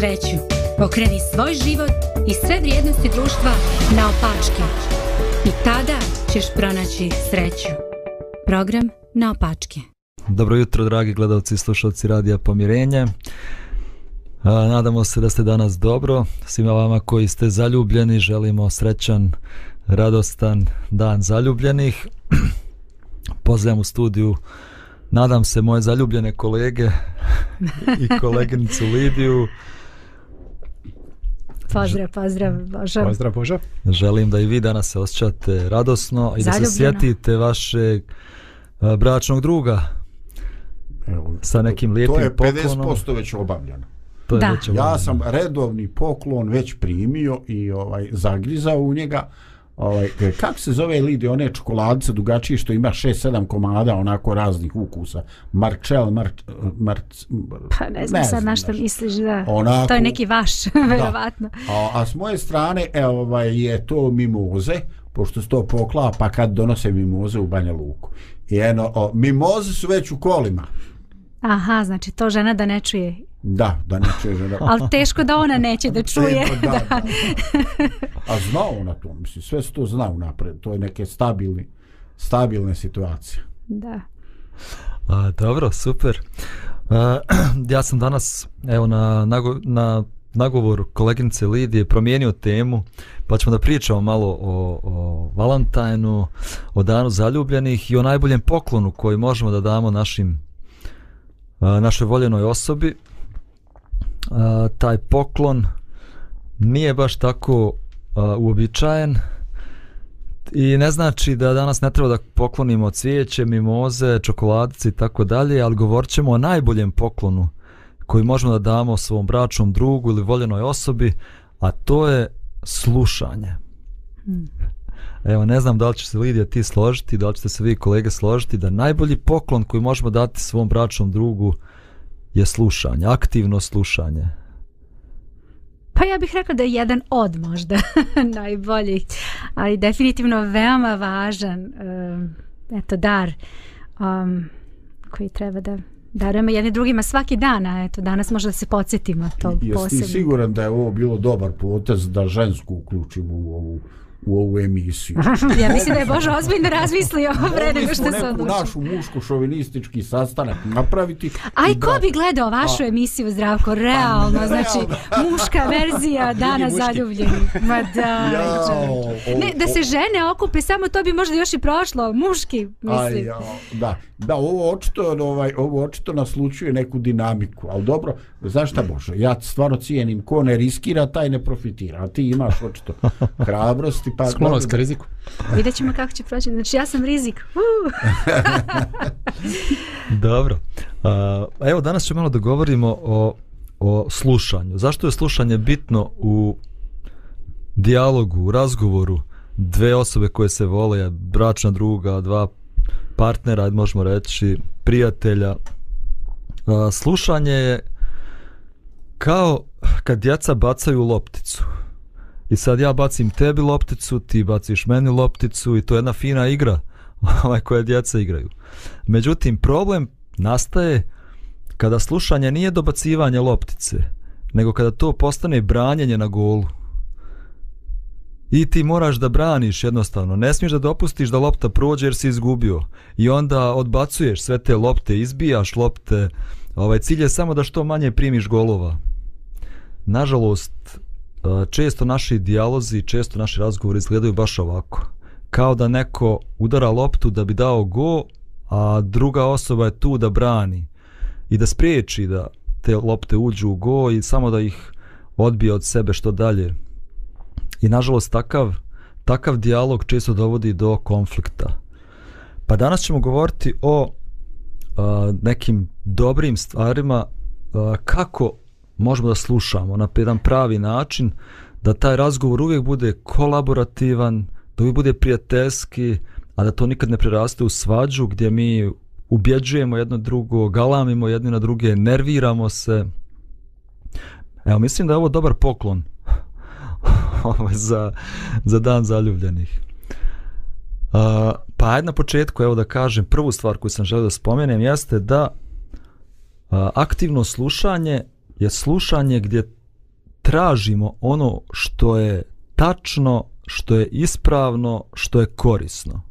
sreću. Pokreni svoj život i sve vrijednosti društva na opačke. I tada ćeš pronaći sreću. Program na opačke. Dobro jutro, dragi gledalci i slušalci Radija Pomirenje. Nadamo se da ste danas dobro. Svima vama koji ste zaljubljeni želimo srećan, radostan dan zaljubljenih. Pozdravljam u studiju nadam se moje zaljubljene kolege i koleginicu Lidiju. Pozdrav, pozdrav, Božo. Pozdrav, Božo. Želim da i vi danas se osjećate radosno i da se sjetite vašeg bračnog druga Evo, sa nekim lijepim poklonom. To je 50% poklonom. već obavljeno. To je Da. već Ja obavljeno. sam redovni poklon već primio i ovaj zagrizao u njega. Ovaj, kako se zove Lidi, one čokoladice dugačije što ima 6-7 komada onako raznih ukusa. Marcel, Mar, Mar, Pa ne znam sad na što misliš da... Onako- To je neki vaš, verovatno. A, a s moje strane e, ovaj, je to mimoze, pošto se to poklapa kad donose mimoze u Banja Luku. I eno, o, mimoze su već u kolima. Aha, znači to žena da ne čuje. Da, da ne čuje žena. Ali teško da ona neće da čuje. Teško, da, da. A zna ona to, mislim, sve se to zna unapred. To je neke stabilni, stabilne situacije. Da. A, dobro, super. A, ja sam danas, evo, na, nago, na nagovor koleginice Lidije promijenio temu, pa ćemo da pričamo malo o, o Valentajnu, o danu zaljubljenih i o najboljem poklonu koji možemo da damo našim našoj voljenoj osobi. A, taj poklon nije baš tako a, uobičajen i ne znači da danas ne treba da poklonimo cvijeće, mimoze, čokoladice i tako dalje, ali govorit ćemo o najboljem poklonu koji možemo da damo svom bračnom drugu ili voljenoj osobi, a to je slušanje. Hmm. Evo, ne znam da li će se Lidija ti složiti, da li ćete se vi kolege složiti, da najbolji poklon koji možemo dati svom bračnom drugu je slušanje, aktivno slušanje. Pa ja bih rekla da je jedan od možda najboljih, ali definitivno veoma važan um, eto dar um, koji treba da darujemo jedni drugima svaki dan, a eto danas možda da se podsjetimo tog Jesi ti posebno. siguran da je ovo bilo dobar potez da žensku uključimo u ovu, u ovu emisiju? ja mislim da je Božo ozbiljno razmislio pre nego što se odlučio. našu muško-šovinistički sastanak napraviti. A i i ko bi gledao vašu A- emisiju Zdravko? Realno, realno. znači muška verzija Dana muški. zaljubljenih. Ma da, Jao, čovječe. o- Ne, da o- se žene okupe, samo to bi možda još i prošlo. Muški, Aj, mislim. ja, da, da, ovo očito, ovaj, ovo očito naslučuje neku dinamiku, ali dobro, znaš šta Božo, ja stvarno cijenim, ko ne riskira, taj ne profitira, a ti imaš očito hrabrosti, pa... Sklonost ka riziku. Vidjet ćemo kako će proći. Znači ja sam rizik. Uh. Dobro. A, evo danas ćemo malo da govorimo o, o slušanju. Zašto je slušanje bitno u dijalogu, u razgovoru dve osobe koje se vole, bračna druga, dva partnera, možemo reći, prijatelja. A, slušanje je kao kad djeca bacaju lopticu. I sad ja bacim tebi lopticu, ti baciš meni lopticu i to je jedna fina igra ovaj koja djeca igraju. Međutim, problem nastaje kada slušanje nije dobacivanje loptice, nego kada to postane branjenje na golu. I ti moraš da braniš jednostavno. Ne smiješ da dopustiš da lopta prođe jer si izgubio. I onda odbacuješ sve te lopte, izbijaš lopte. Ovaj cilj je samo da što manje primiš golova. Nažalost, često naši dijalozi, često naši razgovori izgledaju baš ovako. Kao da neko udara loptu da bi dao go, a druga osoba je tu da brani i da spriječi da te lopte uđu u go i samo da ih odbije od sebe što dalje. I nažalost takav, takav dijalog često dovodi do konflikta. Pa danas ćemo govoriti o a, nekim dobrim stvarima a, kako možemo da slušamo na jedan pravi način, da taj razgovor uvijek bude kolaborativan, da uvijek bude prijateljski, a da to nikad ne preraste u svađu gdje mi ubjeđujemo jedno drugo, galamimo jedni na druge, nerviramo se. Evo, mislim da je ovo dobar poklon za, za dan zaljubljenih. Uh, pa ajde na početku, evo da kažem, prvu stvar koju sam želio da spomenem jeste da uh, aktivno slušanje je slušanje gdje tražimo ono što je tačno, što je ispravno, što je korisno.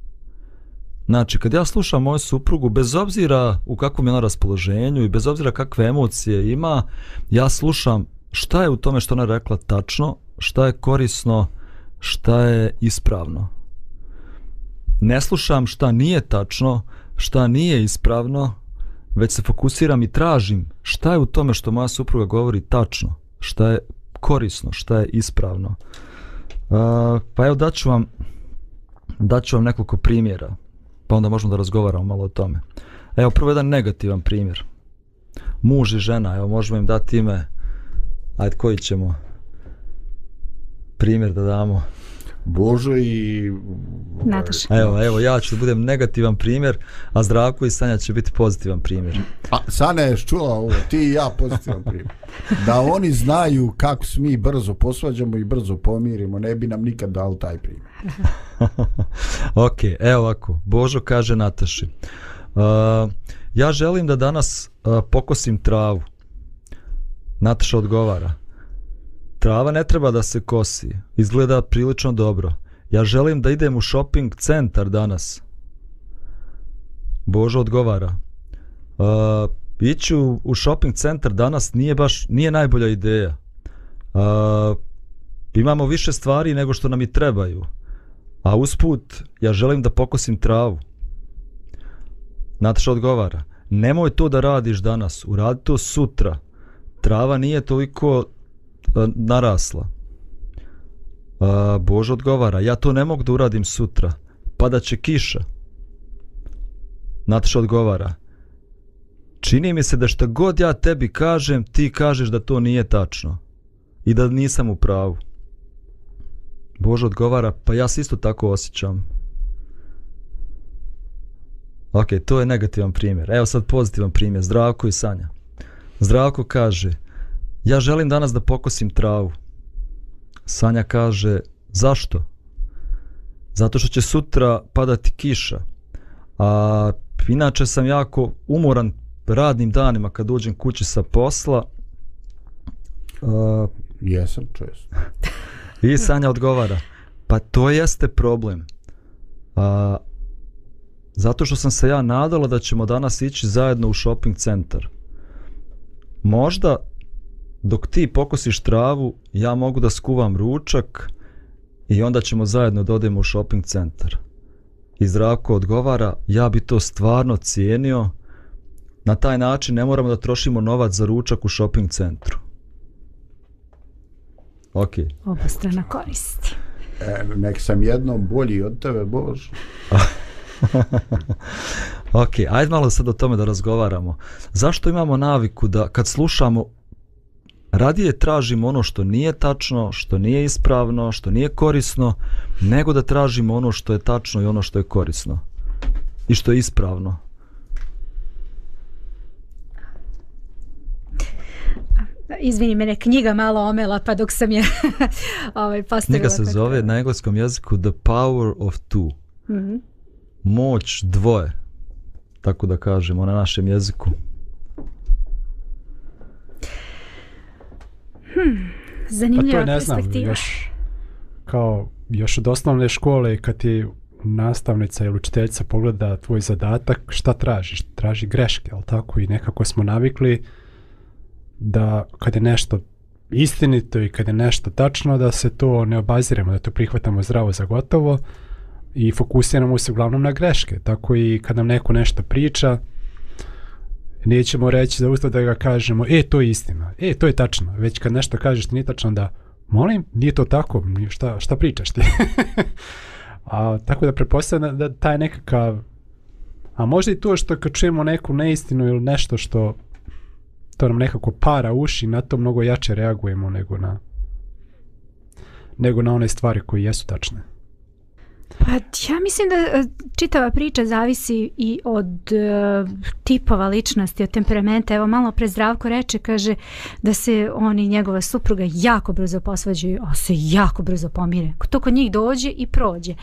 Znači, kad ja slušam moju suprugu, bez obzira u kakvom je ona raspoloženju i bez obzira kakve emocije ima, ja slušam šta je u tome što ona rekla tačno, šta je korisno, šta je ispravno. Ne slušam šta nije tačno, šta nije ispravno, već se fokusiram i tražim šta je u tome što moja supruga govori tačno, šta je korisno, šta je ispravno. Uh, pa evo daću vam, daću vam nekoliko primjera, pa onda možemo da razgovaramo malo o tome. Evo prvo jedan negativan primjer. Muž i žena, evo možemo im dati ime, ajde koji ćemo primjer da damo. Božo i... Nataša. Evo, evo, ja ću da budem negativan primjer, a Zdravko i Sanja će biti pozitivan primjer. A, Sanja je čula ovo, ti i ja pozitivan primjer. Da oni znaju kako se mi brzo posvađamo i brzo pomirimo, ne bi nam nikad dal taj primjer. ok, evo ovako, Božo kaže Nataši. Uh, ja želim da danas uh, pokosim travu. Nataša odgovara. Trava ne treba da se kosi. Izgleda prilično dobro. Ja želim da idem u shopping centar danas. Božo odgovara. Uh, ići u, u shopping centar danas nije baš, nije najbolja ideja. Uh, imamo više stvari nego što nam i trebaju. A usput, ja želim da pokosim travu. Nataša odgovara. Nemoj to da radiš danas, uradi to sutra. Trava nije toliko E, narasla. A, Bož odgovara, ja to ne mogu da uradim sutra, pada će kiša. Nataša odgovara, čini mi se da što god ja tebi kažem, ti kažeš da to nije tačno i da nisam u pravu. Bož odgovara, pa ja se isto tako osjećam. Ok, to je negativan primjer. Evo sad pozitivan primjer, Zdravko i Sanja. Zdravko kaže, Ja želim danas da pokosim travu. Sanja kaže, zašto? Zato što će sutra padati kiša. A inače sam jako umoran radnim danima kad dođem kući sa posla. Uh, Jesam često. I Sanja odgovara, pa to jeste problem. A, zato što sam se ja nadala da ćemo danas ići zajedno u shopping centar. Možda dok ti pokosiš travu, ja mogu da skuvam ručak i onda ćemo zajedno da odemo u shopping centar. I Zdravko odgovara, ja bi to stvarno cijenio, na taj način ne moramo da trošimo novac za ručak u shopping centru. Ok. Oba strana koristi. E, nek sam jednom bolji od tebe, Bož. ok, ajde malo sad o tome da razgovaramo. Zašto imamo naviku da kad slušamo radije tražimo ono što nije tačno, što nije ispravno, što nije korisno, nego da tražimo ono što je tačno i ono što je korisno i što je ispravno. Izvini, mene knjiga malo omela, pa dok sam je ovaj, postavila. Knjiga se zove na engleskom jeziku The Power of Two. Mm -hmm. Moć dvoje, tako da kažemo na našem jeziku. Hmm, zanimljiva pa to ne znam, još, kao još od osnovne škole kad ti nastavnica ili učiteljica pogleda tvoj zadatak, šta tražiš? Traži greške, ali tako? I nekako smo navikli da kad je nešto istinito i kad je nešto tačno, da se to ne obaziramo, da to prihvatamo zdravo za gotovo i fokusiramo se uglavnom na greške. Tako i kad nam neko nešto priča, nećemo reći za usta da ga kažemo, e, to je istina, e, to je tačno. Već kad nešto kažeš ti nije tačno da, molim, nije to tako, šta, šta pričaš ti? a, tako da prepostavljam da, da taj nekakav, a možda i to što kad čujemo neku neistinu ili nešto što to nam nekako para uši, na to mnogo jače reagujemo nego na nego na one stvari koje jesu tačne. Pa ja mislim da e, čitava priča zavisi i od uh, tipova ličnosti, od temperamenta. Evo malo pre Zdravko reče, kaže da se on i njegova supruga jako brzo posvađaju, a se jako brzo pomire. To kod njih dođe i prođe.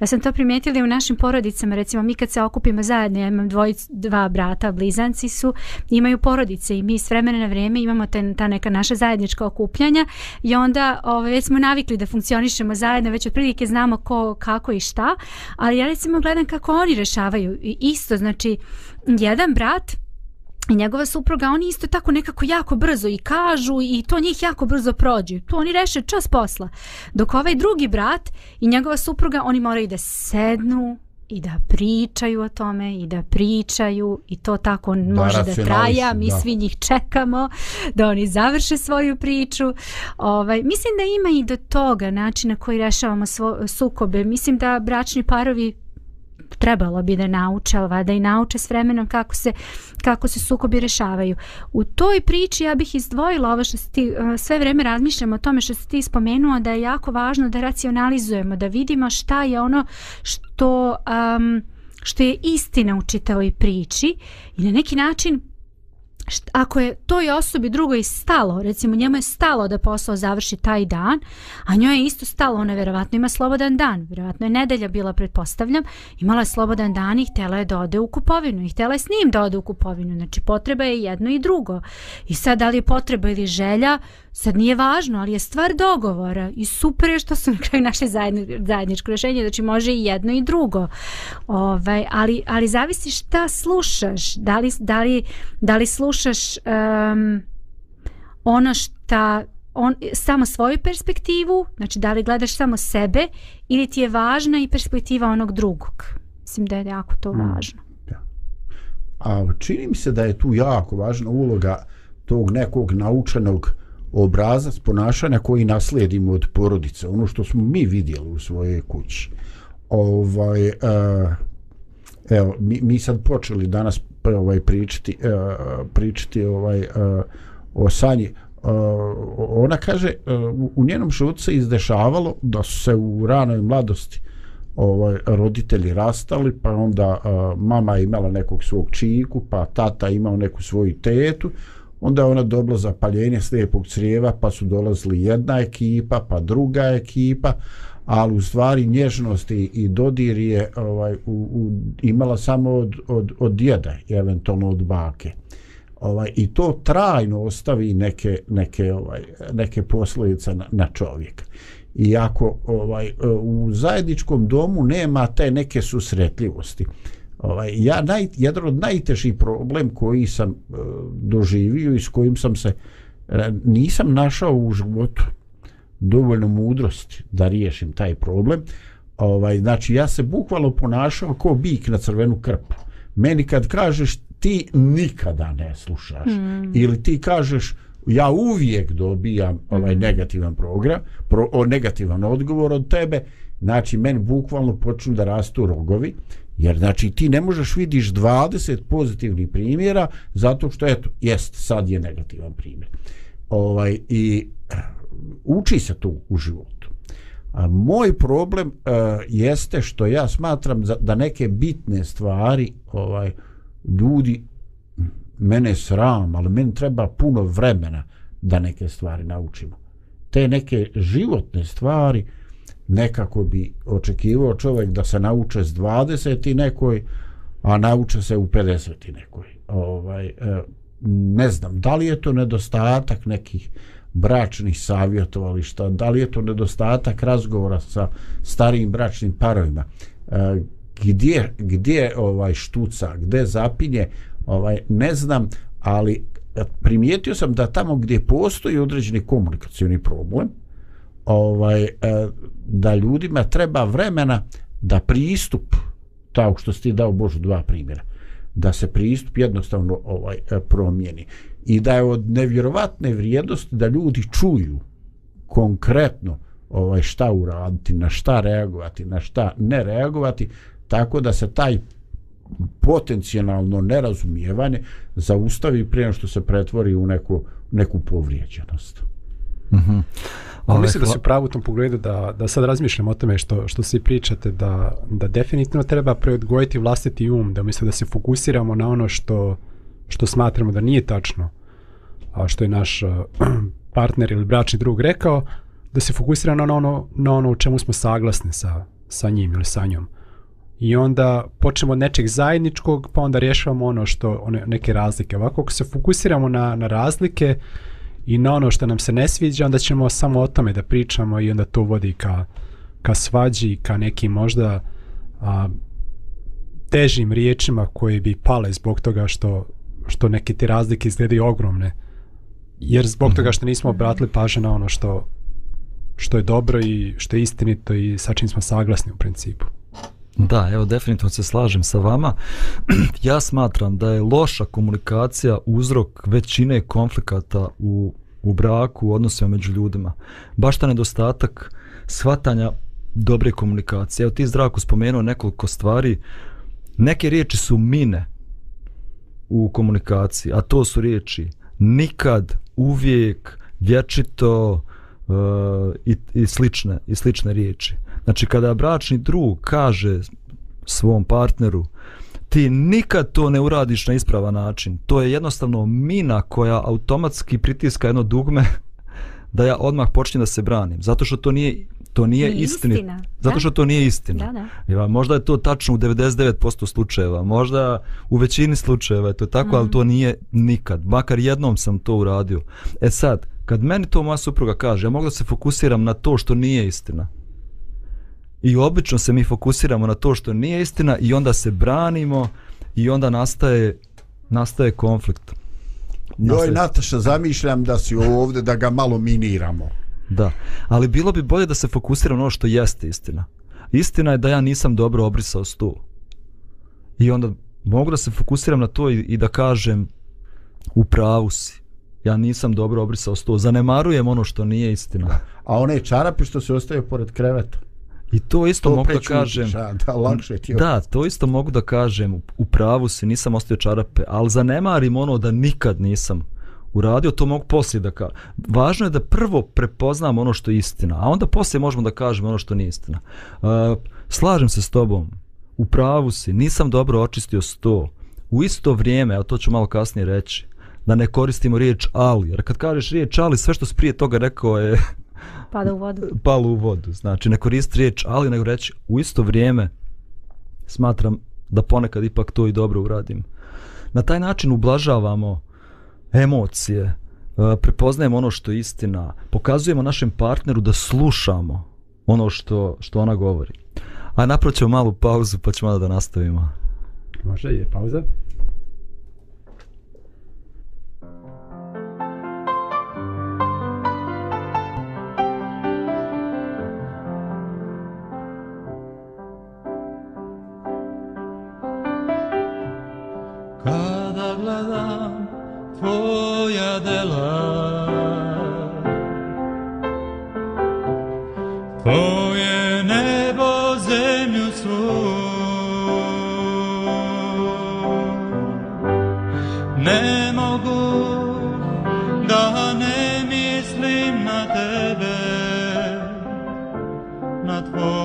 Ja sam to primijetila i u našim porodicama, recimo mi kad se okupimo zajedno, ja imam dvojic, dva brata, blizanci su, imaju porodice i mi s vremena na vrijeme imamo ten, ta neka naša zajednička okupljanja i onda ove, već smo navikli da funkcionišemo zajedno, već otprilike znamo ko, kako i šta, ali ja recimo gledam kako oni rešavaju I isto, znači jedan brat i njegova supruga, oni isto tako nekako jako brzo i kažu i to njih jako brzo prođe. To oni reše čas posla. Dok ovaj drugi brat i njegova supruga, oni moraju da sednu, i da pričaju o tome i da pričaju i to tako da, može da traja. mi da. svi njih čekamo da oni završe svoju priču. Ovaj, mislim da ima i do toga načina koji rešavamo svo, sukobe. Mislim da bračni parovi trebalo bi da nauče, ali da i nauče s vremenom kako se, kako se sukobi rešavaju. U toj priči ja bih izdvojila ovo što ti, eh, sve vreme razmišljamo o tome što si ti spomenuo da je jako važno da racionalizujemo, da vidimo šta je ono što, um, što je istina u čitavoj priči i na neki način ako je toj osobi drugoj stalo, recimo njemu je stalo da posao završi taj dan, a njoj je isto stalo, ona vjerovatno ima slobodan dan, vjerovatno je nedelja bila, pretpostavljam, imala je slobodan dan i htjela je da ode u kupovinu i htjela je s njim da ode u kupovinu, znači potreba je jedno i drugo. I sad da li je potreba ili želja, sad nije važno, ali je stvar dogovora i super je što su na kraju naše zajedni, zajedničko rješenje, znači može i jedno i drugo. Ovaj, ali, ali zavisi šta slušaš, da li, da li, da li slušaš um, ono šta on, samo svoju perspektivu, znači da li gledaš samo sebe ili ti je važna i perspektiva onog drugog. Mislim da je jako to hmm. važno. Ja. A čini mi se da je tu jako važna uloga tog nekog naučenog obrazac ponašanja koji naslijedimo od porodice, ono što smo mi vidjeli u svojoj kući. Ovaj, uh, evo, mi, mi sad počeli danas ovaj pričati, uh, pričati ovaj, uh, o Sanji. Uh, ona kaže, uh, u njenom životu se izdešavalo da su se u ranoj mladosti ovaj roditelji rastali, pa onda uh, mama imala nekog svog čiku, pa tata imao neku svoju tetu, onda je ona dobila zapaljenje slijepog crijeva, pa su dolazili jedna ekipa, pa druga ekipa, ali u stvari nježnost i, dodir je ovaj, u, u, imala samo od, od, od djeda i eventualno od bake. Ovaj, I to trajno ostavi neke, neke, ovaj, neke posljedice na, na čovjeka. I ako ovaj, u zajedničkom domu nema te neke susretljivosti, ovaj, ja naj, jedan od najtežih problem koji sam uh, doživio i s kojim sam se uh, nisam našao u životu dovoljno mudrosti da riješim taj problem ovaj, znači ja se bukvalno ponašao kao bik na crvenu krpu meni kad kažeš ti nikada ne slušaš mm. ili ti kažeš ja uvijek dobijam ovaj mm. negativan program pro, o, negativan odgovor od tebe znači meni bukvalno počnu da rastu rogovi Jer znači ti ne možeš vidiš 20 pozitivnih primjera zato što eto jest sad je negativan primjer. Ovaj i eh, uči se tu u životu. A moj problem e, jeste što ja smatram za, da neke bitne stvari ovaj ljudi mene sram, ali meni treba puno vremena da neke stvari naučimo. Te neke životne stvari uh, nekako bi očekivao čovjek da se nauče s 20 i nekoj, a nauče se u 50 i nekoj. Ovaj, e, ne znam, da li je to nedostatak nekih bračnih savjetovališta, da li je to nedostatak razgovora sa starijim bračnim parovima, e, gdje, gdje ovaj štuca, gdje zapinje, ovaj, ne znam, ali e, primijetio sam da tamo gdje postoji određeni komunikacijni problem, ovaj e, da ljudima treba vremena da pristup tako što ste dao Božu dva primjera da se pristup jednostavno ovaj e, promijeni i da je od nevjerovatne vrijednosti da ljudi čuju konkretno ovaj šta uraditi, na šta reagovati, na šta ne reagovati, tako da se taj potencijalno nerazumijevanje zaustavi prije što se pretvori u neku, neku povrijeđenost. Mhm. Ali Ovaj, mislim da se pravu u tom pogledu da, da sad razmišljam o tome što, što svi pričate da, da definitivno treba preodgojiti vlastiti um, da mislim da se fokusiramo na ono što, što smatramo da nije tačno, a što je naš uh, partner ili bračni drug rekao, da se fokusiramo na ono, na ono u čemu smo saglasni sa, sa njim ili sa njom. I onda počnemo od nečeg zajedničkog, pa onda rješavamo ono što, one, neke razlike. Ovako, ako se fokusiramo na, na razlike, i na ono što nam se ne sviđa, onda ćemo samo o tome da pričamo i onda to vodi ka, ka svađi, ka nekim možda a, težim riječima koje bi pale zbog toga što, što neke te razlike izgledaju ogromne. Jer zbog toga što nismo obratili pažnju na ono što, što je dobro i što je istinito i sa čim smo saglasni u principu. Da, evo definitivno se slažem sa vama. ja smatram da je loša komunikacija uzrok većine konflikata u, u braku, u odnosima među ljudima. Baš ta nedostatak shvatanja dobre komunikacije. Evo ti zdravko spomenuo nekoliko stvari. Neke riječi su mine u komunikaciji, a to su riječi nikad, uvijek, vječito uh, i, i, slične, i slične riječi. Znači kada bračni drug kaže svom partneru ti nikad to ne uradiš na ispravan način. To je jednostavno mina koja automatski pritiska jedno dugme da ja odmah počnem da se branim. Zato što to nije to nije, Nije istinit. istina, Zato što to nije istina. Da, da. Ja, možda je to tačno u 99% slučajeva, možda u većini slučajeva je to tako, mm. ali to nije nikad. Makar jednom sam to uradio. E sad, kad meni to moja supruga kaže, ja mogu da se fokusiram na to što nije istina. I obično se mi fokusiramo na to što nije istina i onda se branimo i onda nastaje nastaje konflikt. Joj, Nastaje- Nataša, zamišljam da si ovdje da ga malo miniramo. Da, ali bilo bi bolje da se fokusiram na ono što jeste istina. Istina je da ja nisam dobro obrisao stu. I onda mogu da se fokusiram na to i, i da kažem u pravu si. Ja nisam dobro obrisao stu. Zanemarujem ono što nije istina. A one čarape što se ostaju pored kreveta. I to isto To mogu da kažem. a, Da, lakše ti. Da, to isto mogu da kažem. U pravu si, nisam ostavio čarape, ali zanemarim ono da nikad nisam uradio, to mogu poslije da kažem. Važno je da prvo prepoznam ono što je istina, a onda poslije možemo da kažemo ono što nije istina. Uh, slažem se s tobom, u pravu si, nisam dobro očistio sto. U isto vrijeme, a to ću malo kasnije reći, da ne koristimo riječ ali, jer kad kažeš riječ ali, sve što si prije toga rekao je Pada u vodu. palo u vodu. Znači, ne koristi riječ, ali nego reći u isto vrijeme smatram da ponekad ipak to i dobro uradim. Na taj način ublažavamo emocije, e, prepoznajemo ono što je istina, pokazujemo našem partneru da slušamo ono što, što ona govori. A napravit ćemo malu pauzu pa ćemo onda da nastavimo. Može, je pauza.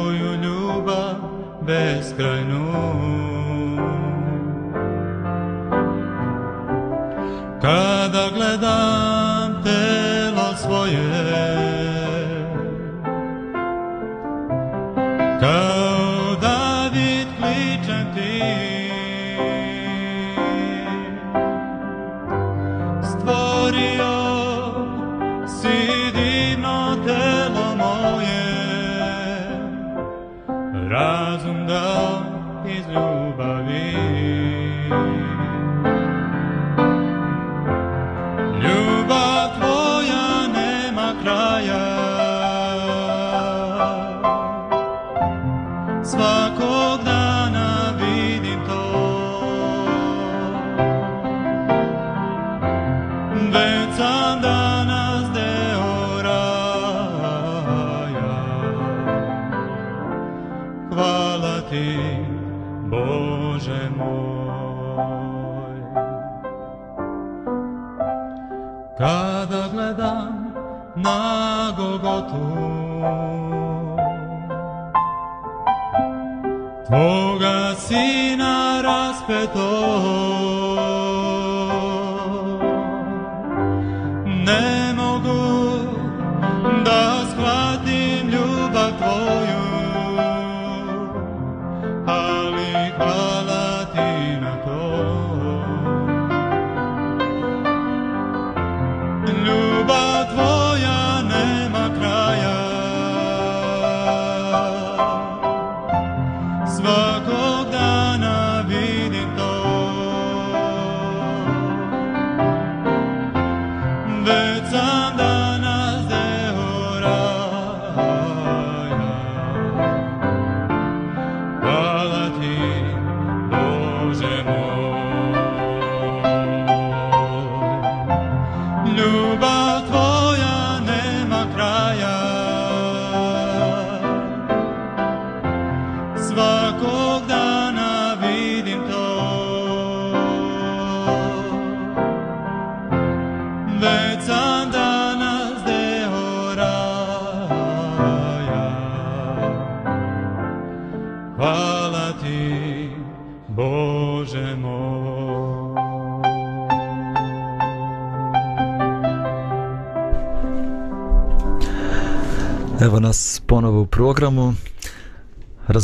Tvoju ljubav beskrajnu. Kada gledam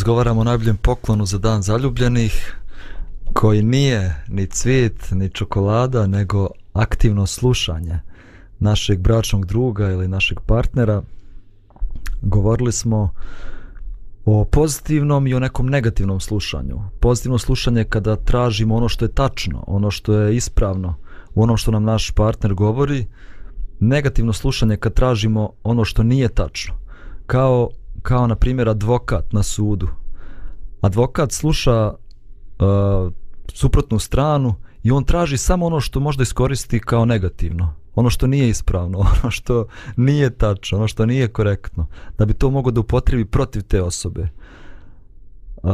Razgovaramo o najboljem poklonu za dan zaljubljenih, koji nije ni cvijet, ni čokolada, nego aktivno slušanje našeg bračnog druga ili našeg partnera. Govorili smo o pozitivnom i o nekom negativnom slušanju. Pozitivno slušanje je kada tražimo ono što je tačno, ono što je ispravno, u onom što nam naš partner govori. Negativno slušanje kad tražimo ono što nije tačno. Kao, kao na primjer advokat na sudu. Advokat sluša uh, suprotnu stranu i on traži samo ono što možda iskoristi kao negativno. Ono što nije ispravno, ono što nije tačno, ono što nije korektno. Da bi to mogo da upotrebi protiv te osobe. Uh,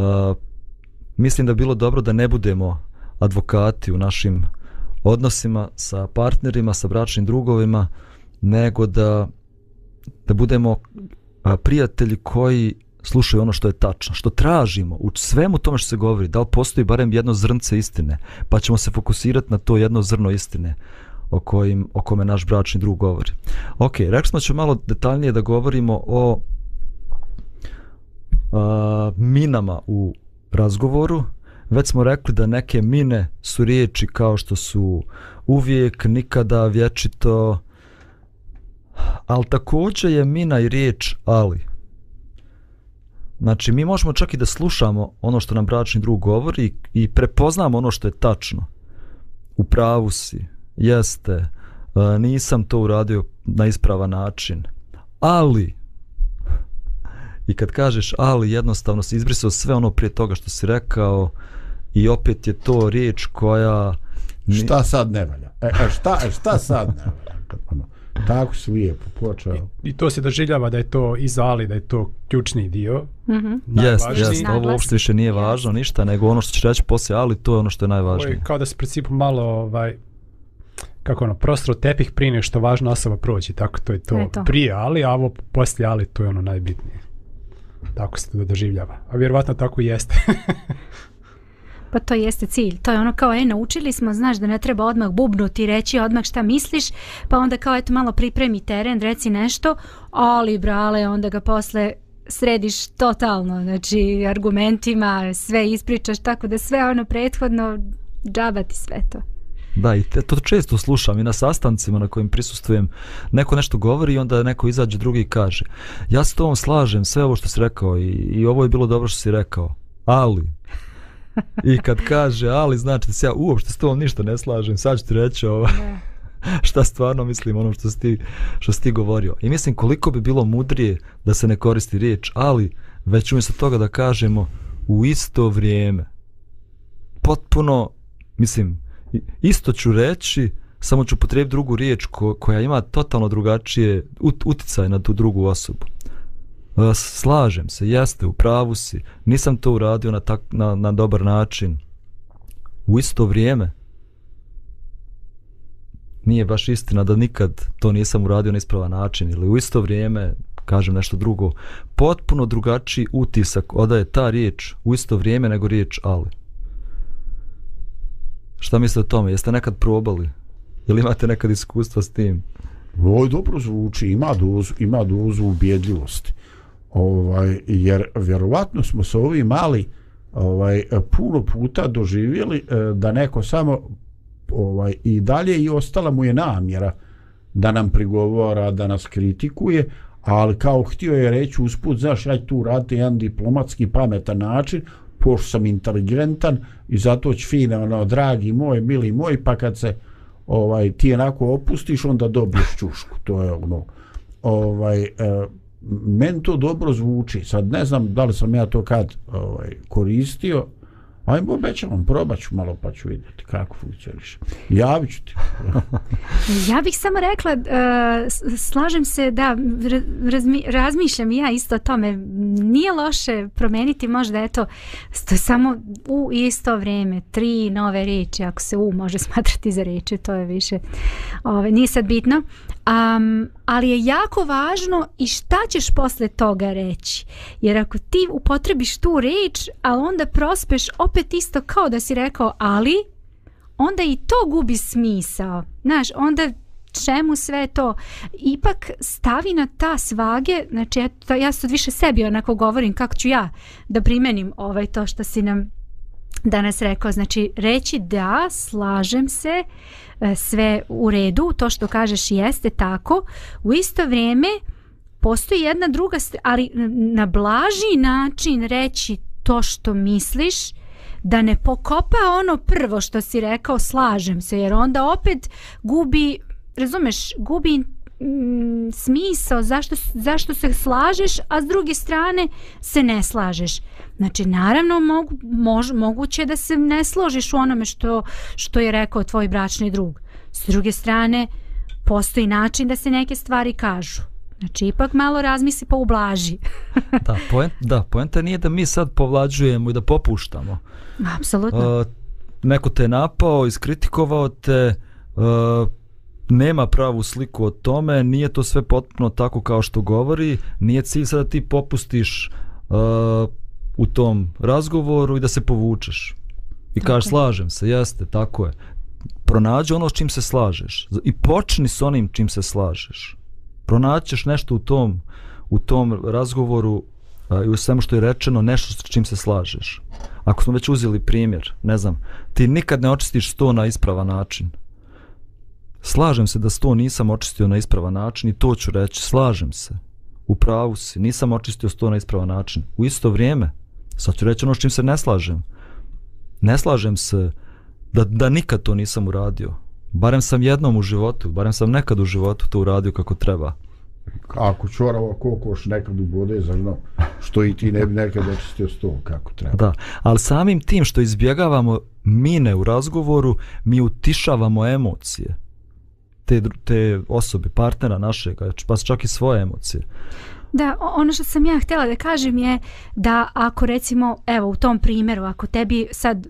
mislim da bi bilo dobro da ne budemo advokati u našim odnosima sa partnerima, sa bračnim drugovima, nego da, da budemo prijatelji koji slušaju ono što je tačno, što tražimo u svemu tome što se govori, da li postoji barem jedno zrnce istine, pa ćemo se fokusirati na to jedno zrno istine o, kojim, o kome naš bračni drug govori. Ok, rekli smo ću ćemo malo detaljnije da govorimo o a, minama u razgovoru. Već smo rekli da neke mine su riječi kao što su uvijek, nikada, vječito, ali također je mina i riječ ali. Znači, mi možemo čak i da slušamo ono što nam bračni drug govori i prepoznamo ono što je tačno. U pravu si, jeste, e, nisam to uradio na ispravan način, ali, i kad kažeš ali, jednostavno si izbrisao sve ono prije toga što si rekao i opet je to riječ koja... ni- Šta sad ne valja? E, e šta, e, šta sad ne valja? Tako si lijepo počeo. I to se doživljava da je to iza ali, da je to ključni dio. Mhm. Jest, najvažniji. jest, ovo uopšte više nije važno ništa, nego ono što ćeš reći poslije, ali to je ono što je Ovo najvažnije. je kao da se principu malo ovaj, kako ono, prostro tepih prije nego što važna osoba prođe, tako to je to, to. prije ali, a ovo poslije ali, to je ono najbitnije. Tako se to doživljava. A vjerovatno tako i jeste. Pa to jeste cilj. To je ono kao, e, naučili smo, znaš da ne treba odmah bubnuti reći odmah šta misliš, pa onda kao, eto, malo pripremi teren, reci nešto, ali, brale, onda ga posle središ totalno, znači, argumentima, sve ispričaš, tako da sve ono prethodno, džabati sve to. Da, i te, to često slušam i na sastancima na kojim prisustujem. Neko nešto govori i onda neko izađe drugi i kaže ja se to slažem, sve ovo što si rekao i, i ovo je bilo dobro što si rekao, ali... I kad kaže ali, znači da se ja uopšte s tom ništa ne slažem, sad ću ti reći ovo, šta stvarno mislim ono što si, ti, što si ti govorio. I mislim koliko bi bilo mudrije da se ne koristi riječ ali, već umjesto toga da kažemo u isto vrijeme. Potpuno, mislim, isto ću reći, samo ću potrebiti drugu riječ ko, koja ima totalno drugačije ut, uticaj na tu drugu osobu. E, slažem se, jeste, u pravu si, nisam to uradio na, tak, na, na dobar način. U isto vrijeme. nije baš istina da nikad to nisam uradio na ispravan način ili u isto vrijeme kažem nešto drugo, potpuno drugačiji utisak odaje ta riječ u isto vrijeme nego riječ ali. Šta mislite o tome? Jeste nekad probali? Ili imate nekad iskustva s tim? Ovo dobro zvuči, ima dozu, ima dozu ubjedljivosti. Ovaj, jer vjerovatno smo se ovi mali ovaj, puno puta doživjeli eh, da neko samo ovaj, i dalje i ostala mu je namjera da nam prigovora, da nas kritikuje, ali kao htio je reći usput, znaš, ja tu radite jedan diplomatski pametan način, pošto sam inteligentan i zato ću fine, ono, dragi moj, mili moj, pa kad se ovaj ti onako opustiš, onda dobiješ čušku. To je ono, ovaj, eh, men to dobro zvuči. Sad ne znam da li sam ja to kad ovaj, koristio, Ajmo, obećavam, probat ću malo pa ću vidjeti kako funkcioniš. Javit ću ti. ja bih samo rekla, uh, slažem se da razmi, razmišljam i ja isto o tome. Nije loše promeniti možda eto sto, samo u isto vrijeme tri nove riječi, ako se u može smatrati za riječi, to je više ove, nije sad bitno. Um, ali je jako važno i šta ćeš posle toga reći. Jer ako ti upotrebiš tu reč, a onda prospeš opet isto kao da si rekao ali, onda i to gubi smisao. Znaš, onda čemu sve to ipak stavi na ta svage znači ja, to, ja sad više sebi onako govorim kako ću ja da primenim ovaj to što si nam danas rekao znači reći da slažem se e, sve u redu, to što kažeš jeste tako, u isto vrijeme postoji jedna druga, ali na blaži način reći to što misliš, da ne pokopa ono prvo što si rekao, slažem se, jer onda opet gubi, razumeš, gubi mm, smisao zašto, zašto se slažeš, a s druge strane se ne slažeš. Znači, naravno, mogu, mož, moguće da se ne složiš u onome što, što je rekao tvoj bračni drug. S druge strane, postoji način da se neke stvari kažu. Znači, ipak malo razmisli pa ublaži. da, point, da, poenta nije da mi sad povlađujemo i da popuštamo. Apsolutno. Uh, neko te je napao, iskritikovao te, uh, nema pravu sliku o tome, nije to sve potpuno tako kao što govori, nije cilj sada da ti popustiš uh, u tom razgovoru i da se povučeš. I tako kažeš, slažem se, jeste, tako je. Pronađi ono s čim se slažeš. I počni s onim čim se slažeš. Pronaćeš nešto u tom, u tom razgovoru a, i u svemu što je rečeno, nešto s čim se slažeš. Ako smo već uzeli primjer, ne znam, ti nikad ne očistiš sto na ispravan način. Slažem se da sto nisam očistio na ispravan način i to ću reći, slažem se. U pravu si, nisam očistio sto na ispravan način. U isto vrijeme, Sad ću reći ono s čim se ne slažem. Ne slažem se da, da nikad to nisam uradio. Barem sam jednom u životu, barem sam nekad u životu to uradio kako treba. Ako čorava kokoš nekad u bode za no, što i ti ne bi nekad očistio sto kako treba. Da, ali samim tim što izbjegavamo mine u razgovoru, mi utišavamo emocije te, te osobe, partnera našeg, pa čak i svoje emocije. Da, ono što sam ja htjela da kažem je da ako recimo, evo u tom primjeru, ako tebi sad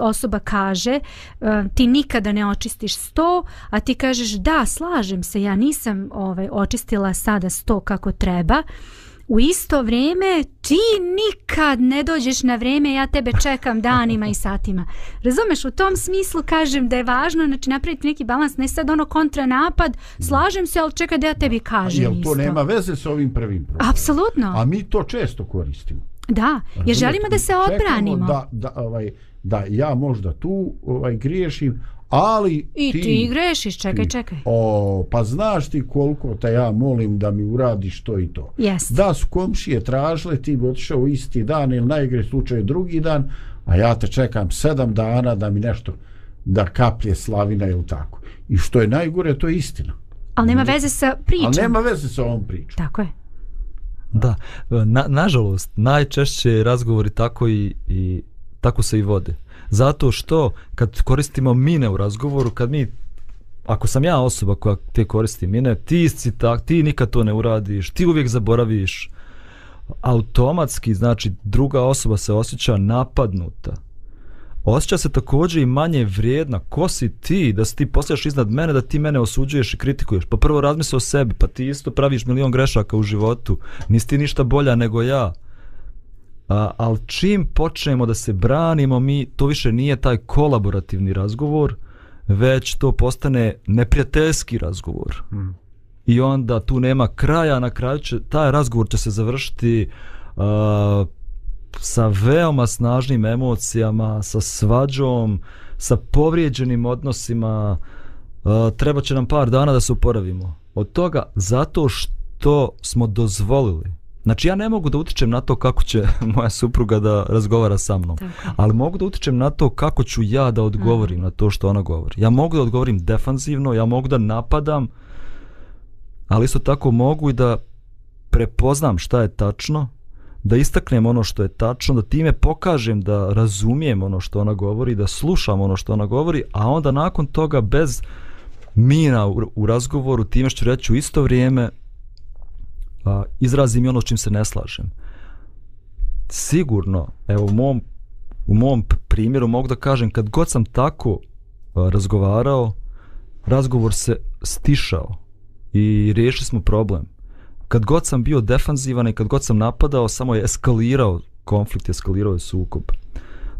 osoba kaže uh, ti nikada ne očistiš sto, a ti kažeš da, slažem se, ja nisam ovaj, očistila sada sto kako treba, uh, u isto vrijeme ti nikad ne dođeš na vrijeme ja tebe čekam danima i satima. Razumeš u tom smislu kažem da je važno znači napraviti neki balans ne sad ono kontranapad slažem se ali čekaj da ja tebi kažem jel to nema veze s ovim prvim problemom? Apsolutno. A mi to često koristimo. Da jer želimo da se odbranimo. da, da, ovaj, da ja možda tu ovaj griješim ali I ti, ti grešiš, čekaj, ti, čekaj. O, pa znaš ti koliko te ja molim da mi uradiš to i to. Yes. Da su komšije tražile, ti bi otišao isti dan ili najgre slučaj drugi dan, a ja te čekam sedam dana da mi nešto da kaplje slavina ili tako. I što je najgore, to je istina. Ali nema veze sa pričom. Ali nema veze sa ovom pričom. Tako je. Da, na, nažalost, najčešće razgovori tako i, i tako se i vode. Zato što kad koristimo mine u razgovoru, kad mi ako sam ja osoba koja te koristi mine, ti si tak, ti nikad to ne uradiš, ti uvijek zaboraviš. Automatski, znači, druga osoba se osjeća napadnuta. osjeća se također i manje vrijedna. Ko si ti da si ti postavljaš iznad mene, da ti mene osuđuješ i kritikuješ? Pa prvo razmisli o sebi, pa ti isto praviš milion grešaka u životu. Nisi ti ništa bolja nego ja. A, ali čim počnemo da se branimo, mi to više nije taj kolaborativni razgovor, već to postane neprijateljski razgovor. Mm. I onda tu nema kraja, na kraju će, taj razgovor će se završiti uh, sa veoma snažnim emocijama, sa svađom, sa povrijeđenim odnosima, uh, treba će nam par dana da se uporavimo. Od toga zato što smo dozvolili. Znači ja ne mogu da utičem na to kako će moja supruga da razgovara sa mnom, Tako. ali mogu da utičem na to kako ću ja da odgovorim Mhm. na to što ona govori. Ja mogu da odgovorim defanzivno, ja mogu da napadam, ali isto tako mogu i da prepoznam šta je tačno, da istaknem ono što je tačno, da time pokažem da razumijem ono što ona govori, da slušam ono što ona govori, a onda nakon toga bez mina u, u razgovoru, time što ću reći u isto vrijeme, a, izrazim i ono s čim se ne slažem. Sigurno, evo u mom, u mom primjeru mogu da kažem, kad god sam tako a, razgovarao, razgovor se stišao i riješili smo problem. Kad god sam bio defanzivan i kad god sam napadao, samo je eskalirao konflikt, eskalirao je sukob.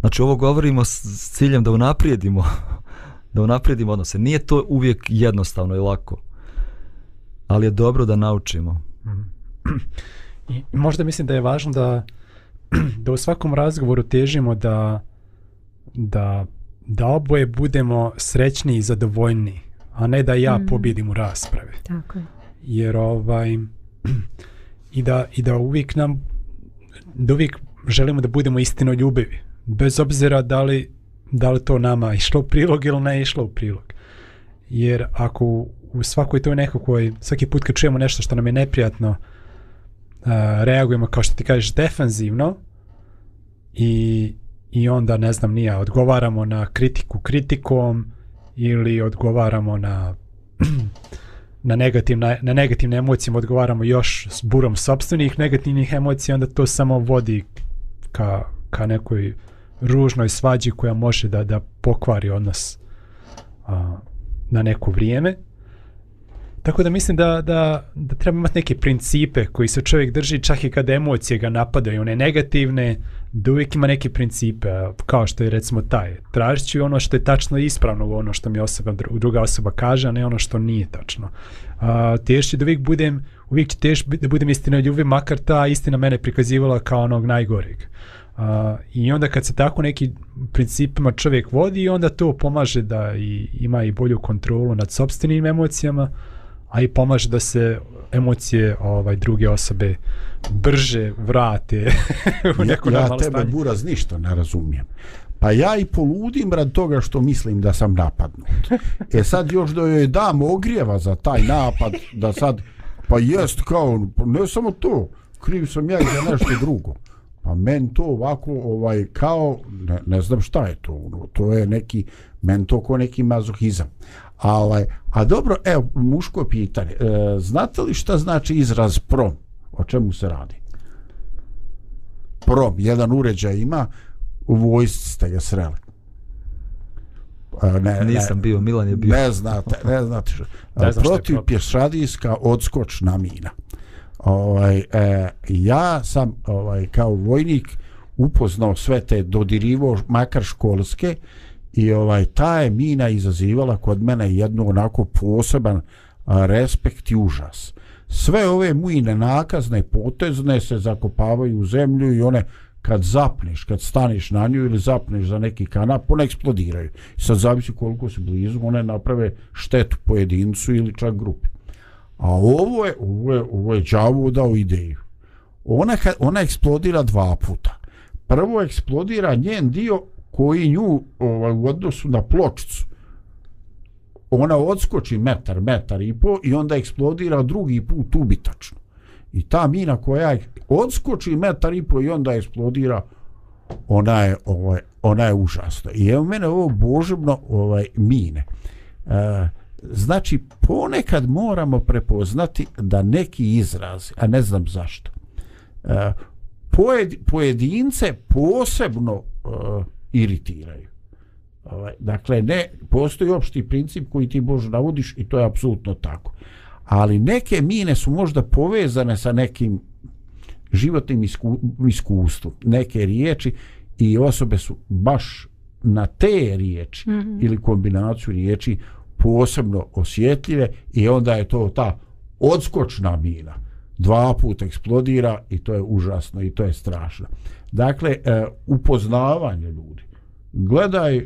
Znači ovo govorimo s, s ciljem da unaprijedimo da unaprijedimo odnose. Nije to uvijek jednostavno i lako. Ali je dobro da naučimo. I možda mislim da je važno da da u svakom razgovoru težimo da da da oboje budemo srećni i zadovoljni, a ne da ja Mm. pobjedim u raspravi. Tako je. Jer ovaj i da i da uvijek nam da uvijek želimo da budemo istino ljubivi, bez obzira da li da li to nama išlo u prilog ili ne išlo u prilog. Jer ako u- svakoj toj nekakvoj, svaki put kad čujemo nešto što nam je neprijatno, uh, reagujemo kao što ti kažeš defanzivno i, i onda ne znam nija odgovaramo na kritiku kritikom ili odgovaramo na na negativne, na negativne emocije odgovaramo još s burom sobstvenih negativnih emocija, onda to samo vodi ka, ka nekoj ružnoj svađi koja može da, da pokvari odnos Uh, na neko vrijeme. Tako da mislim da, da, da treba imati neke principe koji se čovjek drži čak i kada emocije ga napadaju, one negativne, da uvijek ima neke principe, kao što je recimo taj. Tražit ću ono što je tačno i ispravno u ono što mi osoba, druga osoba kaže, a ne ono što nije tačno. A, težit da uvijek budem, uvijek ću tež da budem istinoljubiv, makar ta istina mene prikazivala kao onog najgoreg. Uh, I onda kad se tako neki principima čovjek vodi, onda to pomaže da i ima i bolju kontrolu nad sobstvenim emocijama, a i pomaže da se emocije ovaj druge osobe brže vrate u neko ja, ja tebe stanje. buraz ništa ne razumijem. Pa ja i poludim rad toga što mislim da sam napadnut. E sad još da joj dam ogrijeva za taj napad, da sad, pa jest kao, ne samo to, kriv sam ja i za nešto drugo. Pa men to ovako, ovaj, kao, ne, ne znam šta je to, ono, to je neki, men to ko neki mazohizam. Ale, a dobro, evo, muško pitanje, e, znate li šta znači izraz prom? O čemu se radi? prom, jedan uređaj ima, u vojsci ste ga sreli. A, Ne, Nisam bio, Milan je bio. Ne znate, ne znate što. Ne znam Protiv pješadijska odskočna mina. Ovaj, e, ja sam ovaj, kao vojnik upoznao sve te dodirivo makar školske i ovaj ta je mina izazivala kod mene jednu onako poseban a, respekt i užas. Sve ove mine nakazne potezne se zakopavaju u zemlju i one kad zapneš, kad staniš na nju ili zapneš za neki kanap, one eksplodiraju. Sad zavisi koliko si blizu, one naprave štetu pojedincu ili čak grupi. A ovo je, ovo je, ovo je đavo dao ideju. Ona, kad- ona eksplodira dva puta. Prvo eksplodira njen dio koji nju ovaj, u odnosu na pločicu ona odskoči metar, metar i po i onda eksplodira drugi put ubitačno. I ta mina koja odskoči metar i po i onda eksplodira ona je, ovaj, ona je užasna. I evo mene ovo božebno ovaj, mine. E, znači, ponekad moramo prepoznati da neki izraz, a ne znam zašto, e, pojed, pojedince posebno e, iritiraju. Ovaj, dakle, ne, postoji opšti princip koji ti Bože navodiš i to je apsolutno tako. Ali neke mine su možda povezane sa nekim životnim isku, iskustvom, neke riječi i osobe su baš na te riječi mm -hmm. ili kombinaciju riječi posebno osjetljive i onda je to ta odskočna mina dva puta eksplodira i to je užasno i to je strašno. Dakle, e, upoznavanje ljudi. Gledaj e,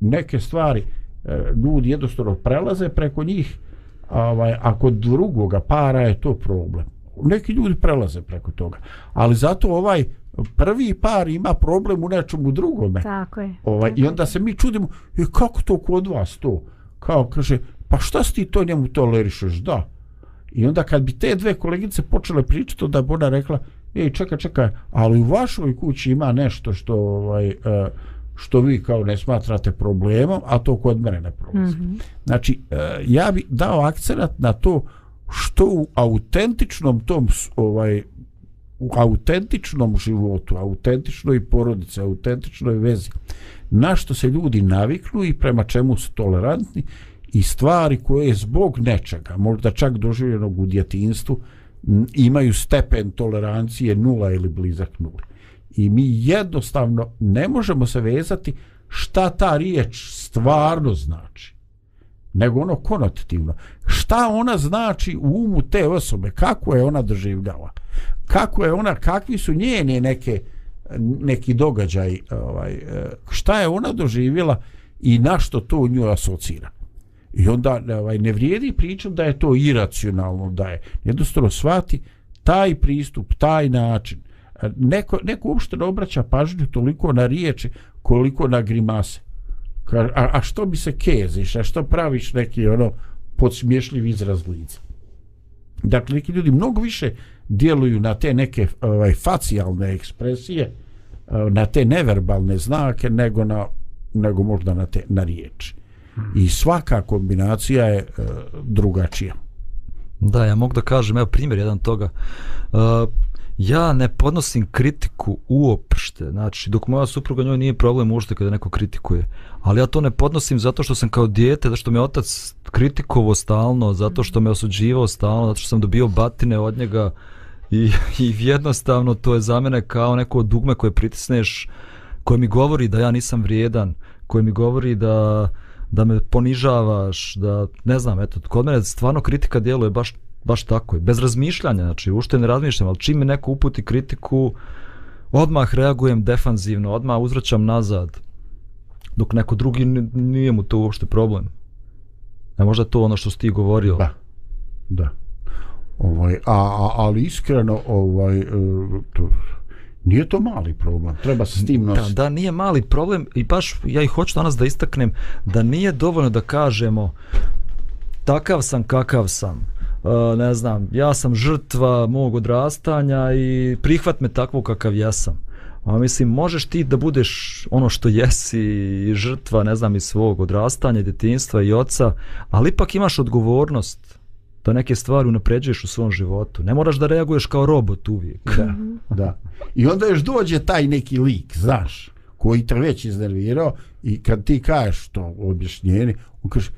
neke stvari, e, ljudi jednostavno prelaze preko njih, ovaj, a kod drugoga para je to problem. Neki ljudi prelaze preko toga. Ali zato ovaj prvi par ima problem u nečemu drugome. Tako je. Ovaj, tako I onda se mi čudimo, e, kako to kod vas to? Kao kaže, pa šta si ti to njemu tolerišeš? Da. I onda kad bi te dve kolegice počele pričati, onda bi ona rekla, ej, čekaj, čekaj, ali u vašoj kući ima nešto što, ovaj, e, što vi kao ne smatrate problemom, a to kod mene ne prolazi. Mm -hmm. Znači, e, ja bi dao akcenat na to što u autentičnom tom ovaj u autentičnom životu, autentičnoj porodici, autentičnoj vezi, na što se ljudi naviknu i prema čemu su tolerantni i stvari koje zbog nečega, možda čak doživljenog u djetinstvu, imaju stepen tolerancije nula ili blizak nula. I mi jednostavno ne možemo se vezati šta ta riječ stvarno znači, nego ono konotativno. Šta ona znači u umu te osobe, kako je ona doživljava, kako je ona, kakvi su njene neke neki događaj, e, ovaj, e, šta je ona doživjela i na što to u nju asocira. I onda ovaj, ne vrijedi pričam da je to iracionalno, da je jednostavno shvati taj pristup, taj način. E, neko, neko uopšte ne obraća pažnju toliko na riječi koliko na grimase. A, a što bi se keziš, a što praviš neki ono podsmješljiv izraz lica. Dakle, neki ljudi mnogo više djeluju na te neke ovaj, facijalne ekspresije, eh, na te neverbalne znake, nego, na, nego možda na, te, na riječi i svaka kombinacija je eh, drugačija. Da, ja mogu da kažem, evo primjer jedan toga. Uh, ja ne podnosim kritiku uopšte, znači dok moja supruga njoj nije problem uopšte kada neko kritikuje, ali ja to ne podnosim zato što sam kao dijete, zato što me otac kritikovao stalno, zato što me osuđivao stalno, zato što sam dobio batine od njega i, i jednostavno to je za mene kao neko dugme koje pritisneš, koje mi govori da ja nisam vrijedan, koje mi govori da da me ponižavaš, da ne znam, eto, kod mene stvarno kritika djeluje baš, baš tako, bez razmišljanja, znači ušte ne razmišljam, ali čim mi neko uputi kritiku, odmah reagujem defanzivno, odmah uzvraćam nazad, dok neko drugi nije mu to uopšte problem. E možda to ono što si ti govorio. Da, da. Ovaj, a, a, ali iskreno, ovaj, e, to, Nije to mali problem, treba se s tim nositi. Da, da, nije mali problem i baš ja i hoću danas da istaknem da nije dovoljno da kažemo takav sam kakav sam. Uh, ne znam, ja sam žrtva mog odrastanja i prihvat me takvo kakav ja sam. A mislim, možeš ti da budeš ono što jesi i žrtva, ne znam, iz svog odrastanja, djetinstva i oca, ali ipak imaš odgovornost da neke stvari unapređuješ u svom životu. Ne moraš da reaguješ kao robot uvijek. Da, da. I onda još dođe taj neki lik, znaš, koji te već iznervirao i kad ti kažeš to objašnjeni, on kaže,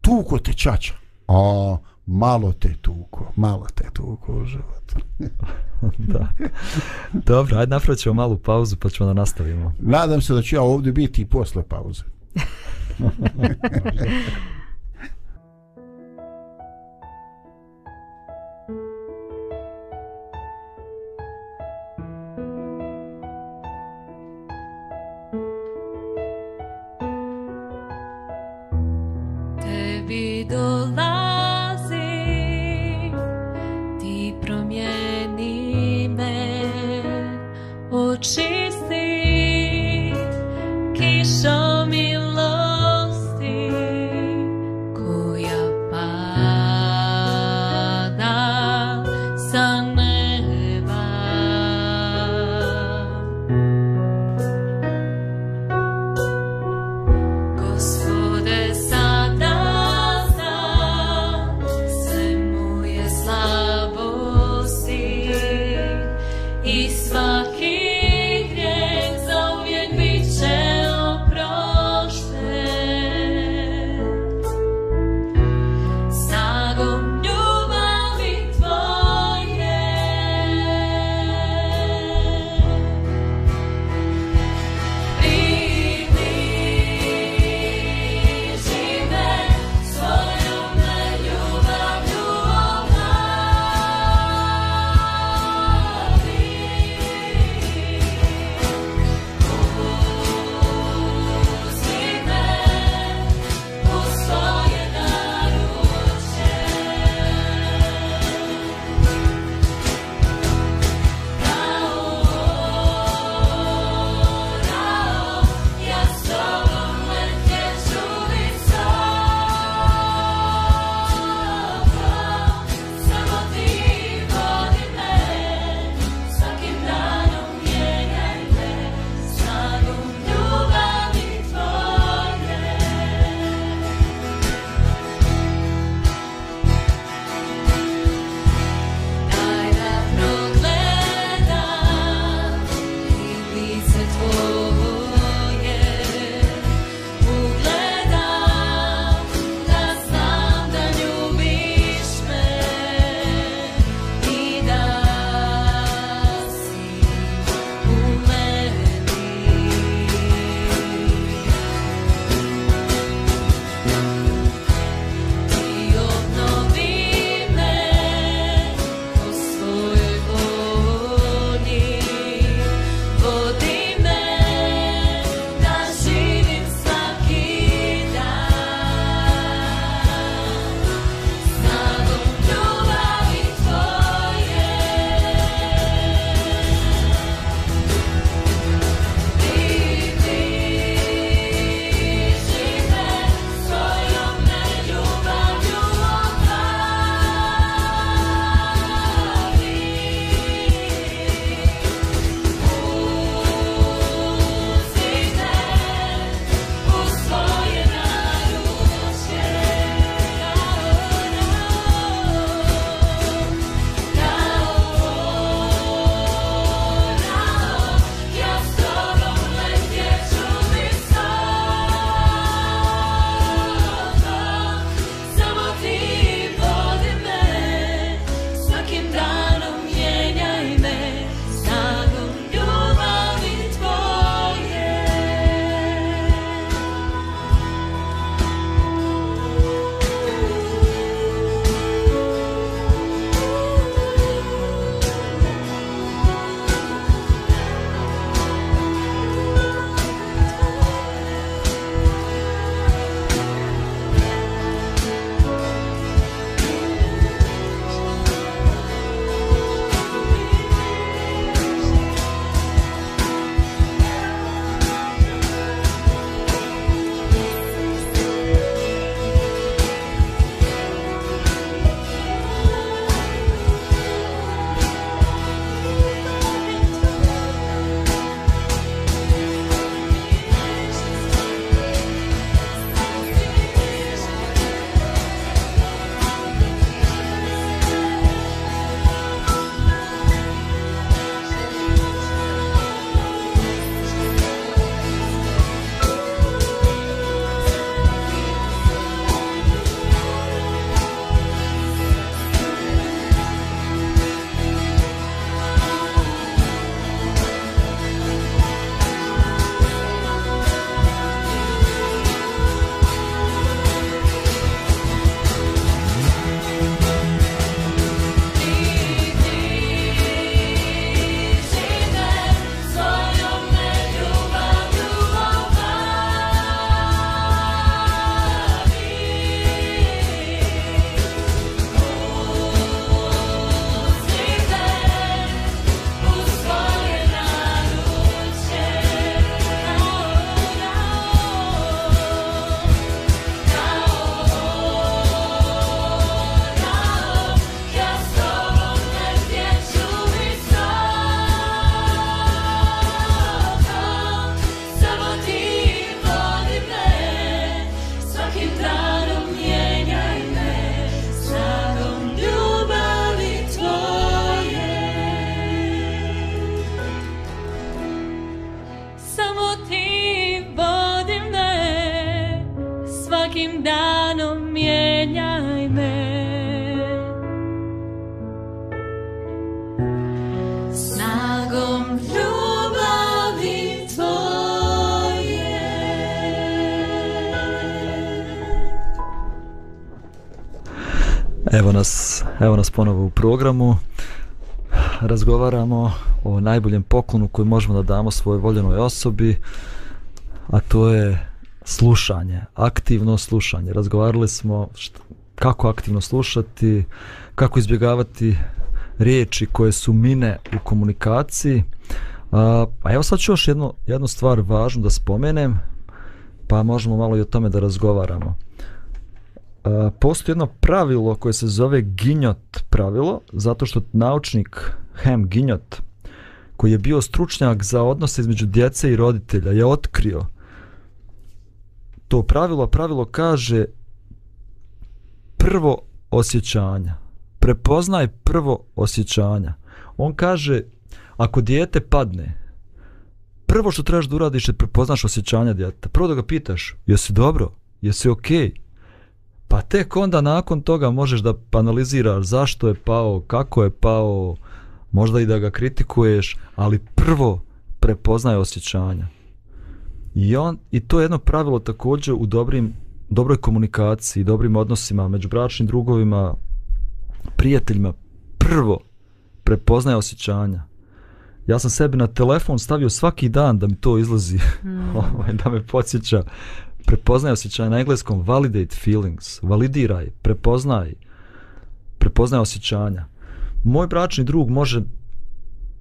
tuko te čača. A, malo te tuko, malo te tuko u životu. da. Dobro, ajde napravit ćemo malu pauzu pa ćemo da nastavimo. Nadam se da ću ja ovdje biti i posle pauze. evo nas ponovo u programu. Razgovaramo o najboljem poklonu koji možemo da damo svojoj voljenoj osobi, a to je slušanje, aktivno slušanje. Razgovarali smo šta, kako aktivno slušati, kako izbjegavati riječi koje su mine u komunikaciji. A, a evo sad ću još jednu, jednu stvar važnu da spomenem, pa možemo malo i o tome da razgovaramo. A, postoji jedno pravilo koje se zove Ginjot pravilo, zato što naučnik Hem Ginjot, koji je bio stručnjak za odnose između djece i roditelja, je otkrio to pravilo, pravilo kaže prvo osjećanja. Prepoznaj prvo osjećanja. On kaže, ako dijete padne, prvo što trebaš da uradiš je prepoznaš osjećanja djeteta. Prvo da ga pitaš, jesi dobro, jesi okej, okay? Pa tek onda nakon toga možeš da analiziraš zašto je pao, kako je pao, možda i da ga kritikuješ, ali prvo prepoznaj osjećanja. I, on, I to je jedno pravilo također u dobrim, dobroj komunikaciji, dobrim odnosima među bračnim drugovima, prijateljima. Prvo, prepoznaje osjećanja. Ja sam sebi na telefon stavio svaki dan da mi to izlazi, mm. Da me podsjeća. Prepoznaj osjećanja na engleskom, validate feelings, validiraj, prepoznaj, prepoznaj osjećanja. Moj bračni drug može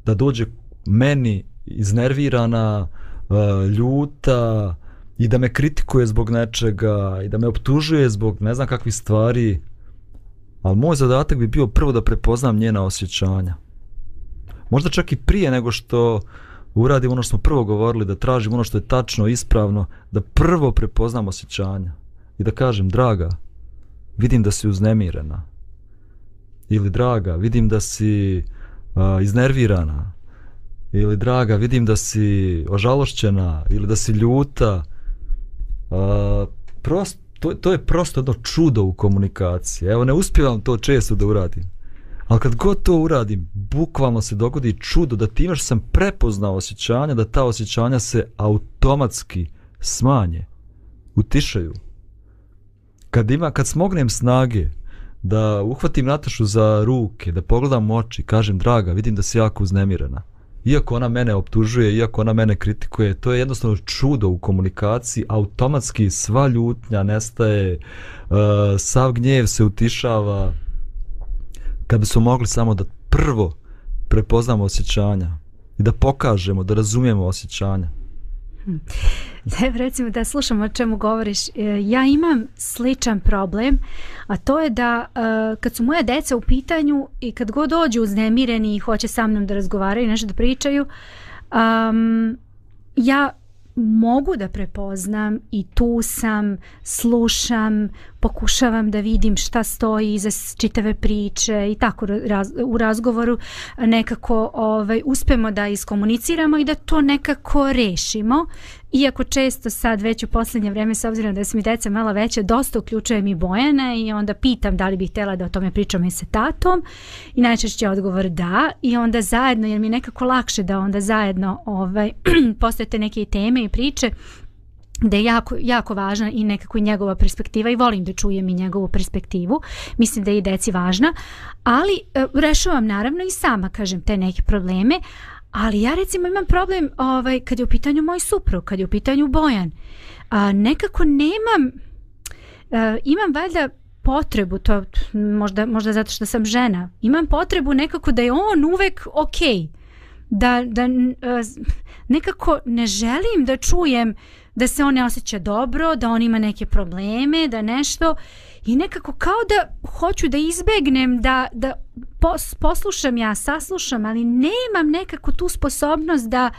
da dođe meni iznervirana, e, ljuta i da me kritikuje zbog nečega i da me optužuje zbog ne znam kakvih stvari. Ali moj zadatak bi bio prvo da prepoznam njena osjećanja. Možda čak i prije nego što uradimo ono što smo prvo govorili, da tražimo ono što je tačno, ispravno, da prvo prepoznamo osjećanja. I da kažem, draga, vidim da si uznemirena. Ili draga, vidim da si uh, iznervirana ili draga, vidim da si ožalošćena ili da si ljuta. Uh, prost, to, to je prosto jedno čudo u komunikaciji. Evo, ne uspijevam to često da uradim. Ali kad god to uradim, bukvalno se dogodi čudo da time što sam prepoznao osjećanja, da ta osjećanja se automatski smanje, utišaju. Kad ima, kad smognem snage da uhvatim Natašu za ruke, da pogledam oči, kažem, draga, vidim da si jako uznemirena iako ona mene optužuje, iako ona mene kritikuje, to je jednostavno čudo u komunikaciji, automatski sva ljutnja nestaje, uh, sav gnjev se utišava, kad bi smo mogli samo da prvo prepoznamo osjećanja i da pokažemo, da razumijemo osjećanja. Hm. Evo recimo da slušam o čemu govoriš. E, ja imam sličan problem, a to je da e, kad su moja deca u pitanju i kad god dođu uznemireni i hoće sa mnom da razgovaraju i nešto da pričaju, um, ja mogu da prepoznam i tu sam, slušam, pokušavam da vidim šta stoji iza čitave priče i tako raz, u razgovoru nekako ovaj, uspemo da iskomuniciramo i da to nekako rešimo. Iako često sad već u posljednje vreme, s obzirom da su mi deca malo veća, dosta uključujem i Bojana i onda pitam da li bih htjela da o tome pričam i sa tatom. I najčešće odgovor da. I onda zajedno, jer mi je nekako lakše da onda zajedno ovaj, postojete neke teme i priče da je jako, jako važna i nekako i njegova perspektiva i volim da čujem i njegovu perspektivu. Mislim da je i deci važna, ali e, rešavam naravno i sama, kažem, te neke probleme, ali ja recimo imam problem ovaj, kad je u pitanju moj suprug, kad je u pitanju Bojan. A, nekako nemam, a, imam valjda potrebu, to možda, možda zato što sam žena, imam potrebu nekako da je on uvek okej. Okay. Da, da e, nekako ne želim da čujem da se on ne osjeća dobro, da on ima neke probleme, da nešto i nekako kao da hoću da izbegnem da, da poslušam ja, saslušam, ali nemam nekako tu sposobnost da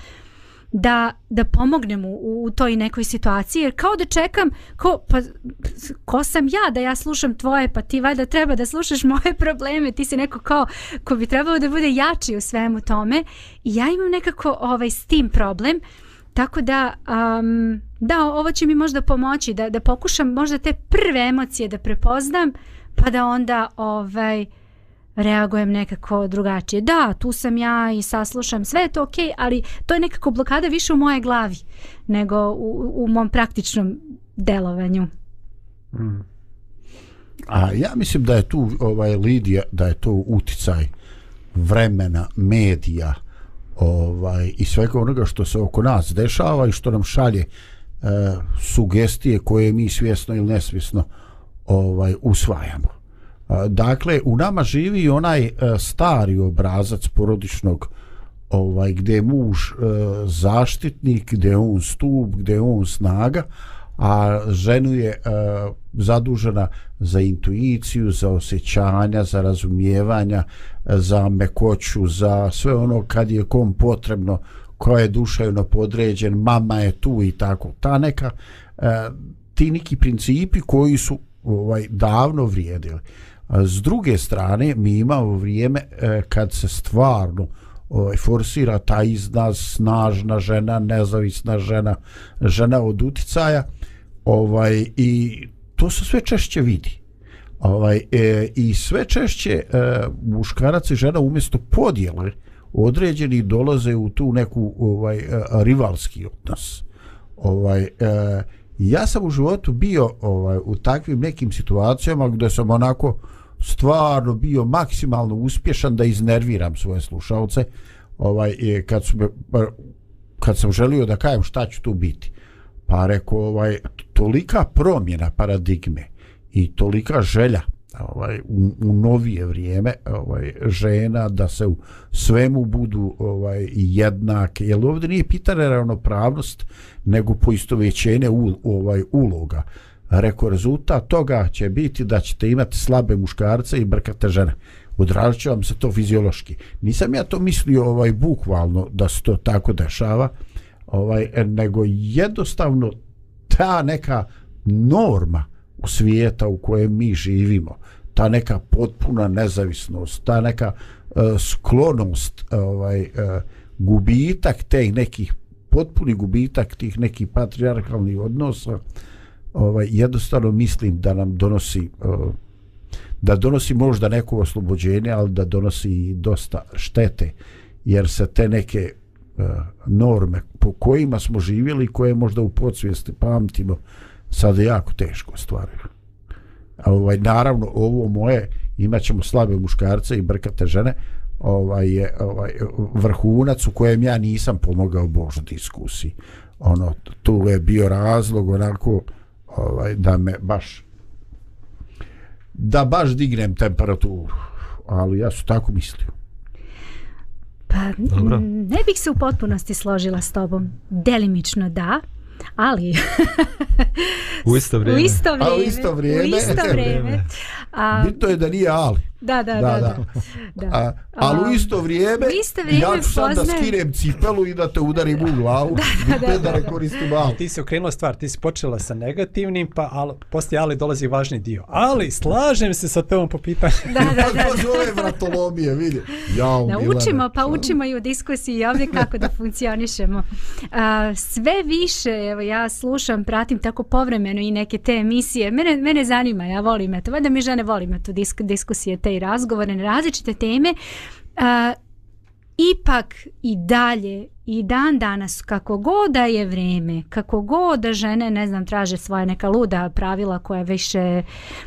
da, da pomognem u, u toj nekoj situaciji, jer kao da čekam, ko, pa, ko sam ja da ja slušam tvoje, pa ti valjda treba da slušaš moje probleme, ti si neko kao ko bi trebalo da bude jači u svemu tome. I ja imam nekako ovaj, s tim problem, tako da um, da, ovo će mi možda pomoći da, da pokušam možda te prve emocije da prepoznam, pa da onda ovaj, reagujem nekako drugačije. Da, tu sam ja i saslušam, sve je to okej, okay, ali to je nekako blokada više u moje glavi nego u, u mom praktičnom delovanju. Mm. A ja mislim da je tu ovaj Lidija da je to uticaj vremena, medija, ovaj i svega onoga što se oko nas dešava i što nam šalje e, sugestije koje mi svjesno ili nesvjesno ovaj usvajamo. E, dakle, u nama živi onaj e, stari obrazac porodičnog ovaj gdje je muž e, zaštitnik, gdje je on stup, gdje je on snaga, a ženu je uh, zadužena za intuiciju, za osjećanja, za razumijevanja, za mekoću, za sve ono kad je kom potrebno, ko je duševno podređen, mama je tu i tako. Ta neka, uh, ti neki principi koji su ovaj davno vrijedili. S druge strane, mi imamo vrijeme e, kad se stvarno ovaj, forsira ta izraz snažna žena, nezavisna žena, žena od uticaja ovaj, i to se sve češće vidi. Ovaj, e, I sve češće e, muškarac i žena umjesto podjele određeni dolaze u tu neku ovaj e, rivalski odnos. Ovaj, e, ja sam u životu bio ovaj u takvim nekim situacijama gdje sam onako stvarno bio maksimalno uspješan da iznerviram svoje slušalce ovaj e, kad su me, pa, kad sam želio da kažem šta ću tu biti pa rekao ovaj tolika promjena paradigme i tolika želja ovaj u, u novije vrijeme ovaj žena da se u svemu budu ovaj jednake. Jel ovdje nije pitanje ravnopravnost nego poistovećenje u, ovaj uloga? Reko rezultat toga će biti da ćete imati slabe muškarce i brkate žene. Odrazit će vam se to fiziološki. Nisam ja to mislio ovaj bukvalno da se to tako dešava ovaj nego jednostavno ta neka norma u svijeta u kojem mi živimo ta neka potpuna nezavisnost ta neka uh, sklonost e, ovaj uh, gubitak teh nekih potpuni gubitak tih nekih patrijarhalnih odnosa ovaj jednostavno mislim da nam donosi uh, da donosi možda neko oslobođenje ali da donosi dosta štete jer se te neke E, norme po kojima smo živjeli koje možda u podsvijesti pamtimo sada jako teško stvaraju ovaj, naravno ovo moje imaćemo slabe muškarce i brkate žene ovaj je ovaj vrhunac u kojem ja nisam pomogao Božu diskusiji. Ono tu je bio razlog onako ovaj da me baš da baš dignem temperaturu ali ja su tako mislio. Pa Dobro. ne bih se u potpunosti složila s tobom. Delimično da, ali u isto vrijeme. U isto vrijeme. A u isto vrijeme. U isto vrijeme. A, Bito je da nije ali. Da, da, da. da, da. da. A, ali u isto vrijeme, u isto vrijeme ja ću sad da skinem cipelu i da te udarim u glavu. da, da, da, da, da koristim ali. Ti si okrenula stvar, ti si počela sa negativnim, pa al, poslije ali dolazi važni dio. Ali, slažem se sa tom po pitanju. Da, da, da. Pa ove vratolomije, vidi. Ja, da, učimo, pa učimo i u diskusiji ovdje kako da funkcionišemo. A, sve više, evo, ja slušam, pratim tako povremeno i neke te emisije. Mene, mene zanima, ja volim eto. Vada mi žene volimo tu disk, diskusije te i razgovore na različite teme, uh, ipak i dalje i dan danas kako god da je vrijeme, kako god da žene, ne znam, traže svoje neka luda pravila koja više,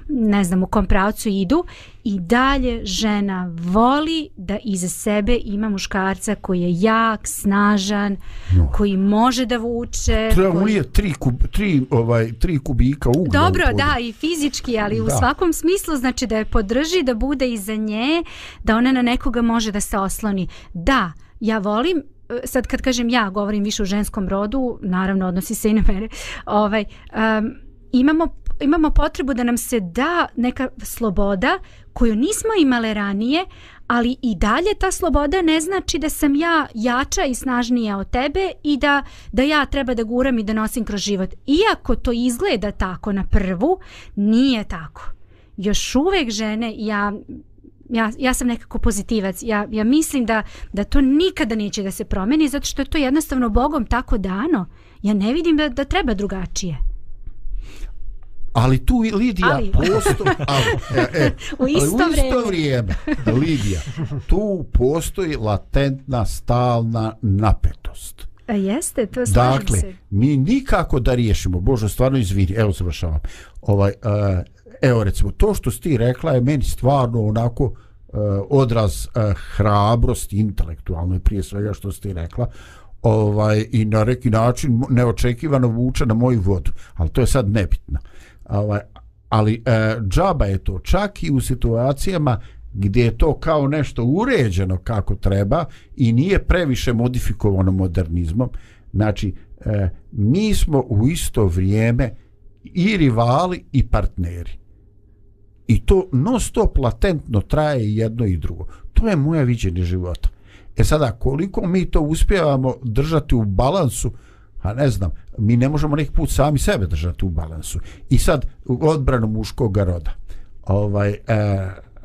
ne znam, u kom pravcu idu, i dalje žena voli da iza sebe ima muškarca koji je jak, snažan, no. koji može da vuče. Treba koji... je tri, kub, tri, ovaj, tri kubika uglja. Dobro, da, i fizički, ali da. u svakom smislu znači da je podrži, da bude iza nje, da ona na nekoga može da se osloni. Da, ja volim sad kad kažem ja govorim više u ženskom rodu naravno odnosi se i na mene ovaj um, imamo imamo potrebu da nam se da neka sloboda koju nismo imale ranije ali i dalje ta sloboda ne znači da sam ja jača i snažnija od tebe i da, da ja treba da guram i da nosim kroz život. Iako to izgleda tako na prvu, nije tako. Još uvek žene, ja ja, ja sam nekako pozitivac. Ja, ja mislim da, da to nikada neće da se promeni zato što je to jednostavno Bogom tako dano. Ja ne vidim da, da treba drugačije. Ali tu Lidija ali. postoji ali, e, e, u isto, ali u isto vrijeme. vrijeme Lidija, tu postoji latentna stalna napetost. A jeste, to slažem dakle, se. mi nikako da riješimo, Bože, stvarno izvini, evo završavam, ovaj, uh, evo recimo, to što si ti rekla je meni stvarno onako uh, odraz uh, hrabrosti intelektualno prije svega što si ti rekla. Ovaj i na neki način neočekivano vuče na moju vodu ali to je sad nebitno. Ovaj ali e, džaba je to čak i u situacijama gdje je to kao nešto uređeno kako treba i nije previše modifikovano modernizmom. Znači e, mi smo u isto vrijeme i rivali i partneri i to non stop latentno traje jedno i drugo to je moje viđenje života E sada, koliko mi to uspjevamo držati u balansu, a ne znam, mi ne možemo neki put sami sebe držati u balansu. I sad, u odbranu muškog roda. Ovaj, e,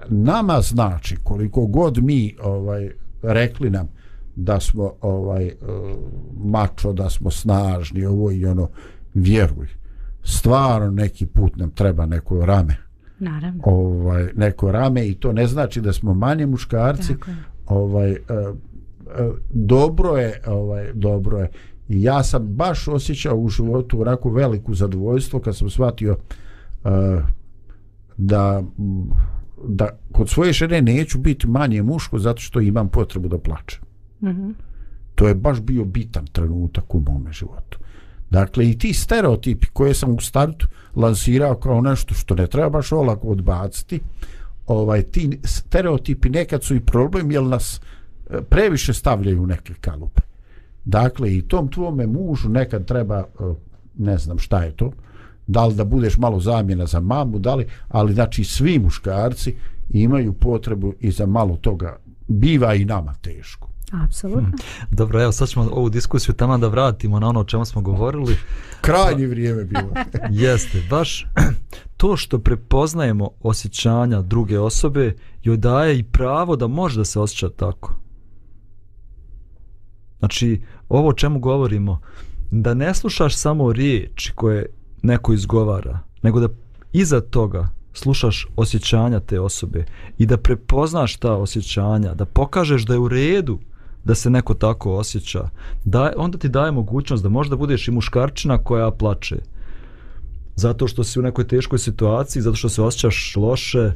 nama znači, koliko god mi ovaj rekli nam da smo ovaj e, mačo, da smo snažni, ovo i ono, vjeruj, stvarno neki put nam treba neko rame. Naravno. Ovaj, neko rame i to ne znači da smo manje muškarci, ovaj e, e, dobro je ovaj dobro je i ja sam baš osjećao u životu onako veliku zadovoljstvo kad sam shvatio e, da da kod svoje žene neću biti manje muško zato što imam potrebu da plačem. Mm -hmm. To je baš bio bitan trenutak u mome životu. Dakle, i ti stereotipi koje sam u startu lansirao kao nešto što ne treba baš olako odbaciti, ovaj ti stereotipi nekad su i problem jer nas e, previše stavljaju u neke kalupe. Dakle, i tom tvome mužu nekad treba, e, ne znam šta je to, da li da budeš malo zamjena za mamu, da li, ali znači svi muškarci imaju potrebu i za malo toga. Biva i nama teško. Apsolutno. Hmm. Dobro, evo sad ćemo ovu diskusiju tamo da vratimo na ono o čemu smo govorili. Krajnje vrijeme bilo. Jeste, baš to što prepoznajemo osjećanja druge osobe joj daje i pravo da može da se osjeća tako. Znači, ovo o čemu govorimo, da ne slušaš samo riječi koje neko izgovara, nego da iza toga slušaš osjećanja te osobe i da prepoznaš ta osjećanja, da pokažeš da je u redu da se neko tako osjeća, da, onda ti daje mogućnost da možda budeš i muškarčina koja plače. Zato što si u nekoj teškoj situaciji, zato što se osjećaš loše.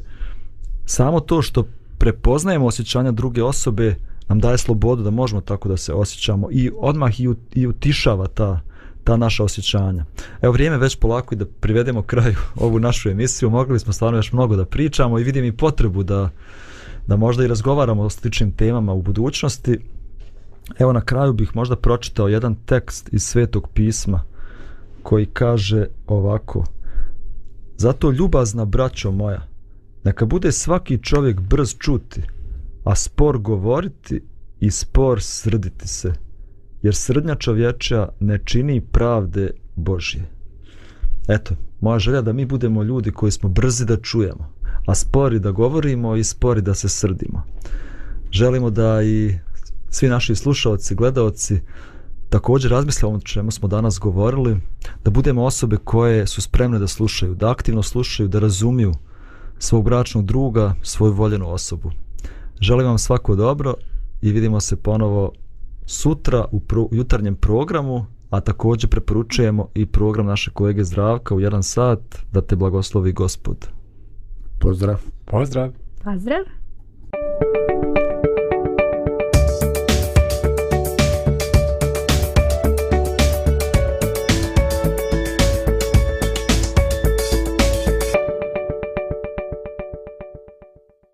Samo to što prepoznajemo osjećanja druge osobe nam daje slobodu da možemo tako da se osjećamo i odmah i, i utišava ta, ta naša osjećanja. Evo vrijeme već polako i da privedemo kraju ovu našu emisiju. Mogli smo stvarno još mnogo da pričamo i vidim i potrebu da, da možda i razgovaramo o sličnim temama u budućnosti. Evo na kraju bih možda pročitao jedan tekst iz Svetog pisma koji kaže ovako Zato ljubazna braćo moja, neka bude svaki čovjek brz čuti, a spor govoriti i spor srditi se, jer srdnja čovječa ne čini pravde Božje. Eto, moja želja da mi budemo ljudi koji smo brzi da čujemo, a spori da govorimo i spori da se srdimo. Želimo da i svi naši slušalci, gledaoci također razmisle o čemu smo danas govorili, da budemo osobe koje su spremne da slušaju, da aktivno slušaju, da razumiju svog bračnog druga, svoju voljenu osobu. Želim vam svako dobro i vidimo se ponovo sutra u pro, jutarnjem programu, a također preporučujemo i program naše kolege Zdravka u jedan sat da te blagoslovi gospod. Pozdrav. Pozdrav. Pozdrav.